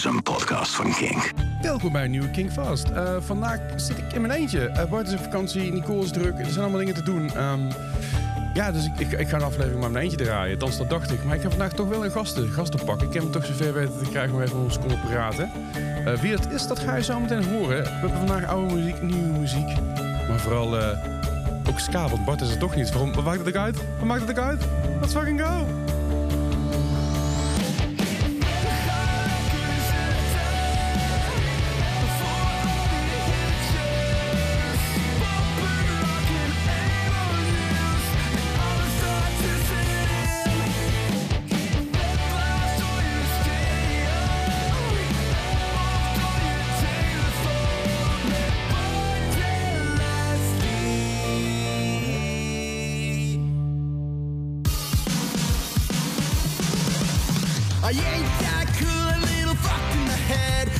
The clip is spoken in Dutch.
is een podcast van Kink. Welkom bij een nieuwe King Fast. Eh, vandaag zit ik in mijn eentje. Uh, Bart is op vakantie, Nicole is druk. Er zijn allemaal dingen te doen. Ehm, ja, dus ik, ik, ik, ga een aflevering maar mijn eentje draaien. Althans, dat dacht ik. Maar ik heb vandaag toch wel een gasten, gasten pakken. Ik heb hem toch zover weten te krijgen om even ons kunnen praten. Uh, wie het is, dat ga je zo meteen horen. We hebben vandaag oude muziek, nieuwe muziek. Maar vooral ook ska, want Bart is er toch niet. Waarom, wat maakt het ook uit? Wat maakt het ook uit? Let's fucking go! I ain't that cool, a little fucked in the head.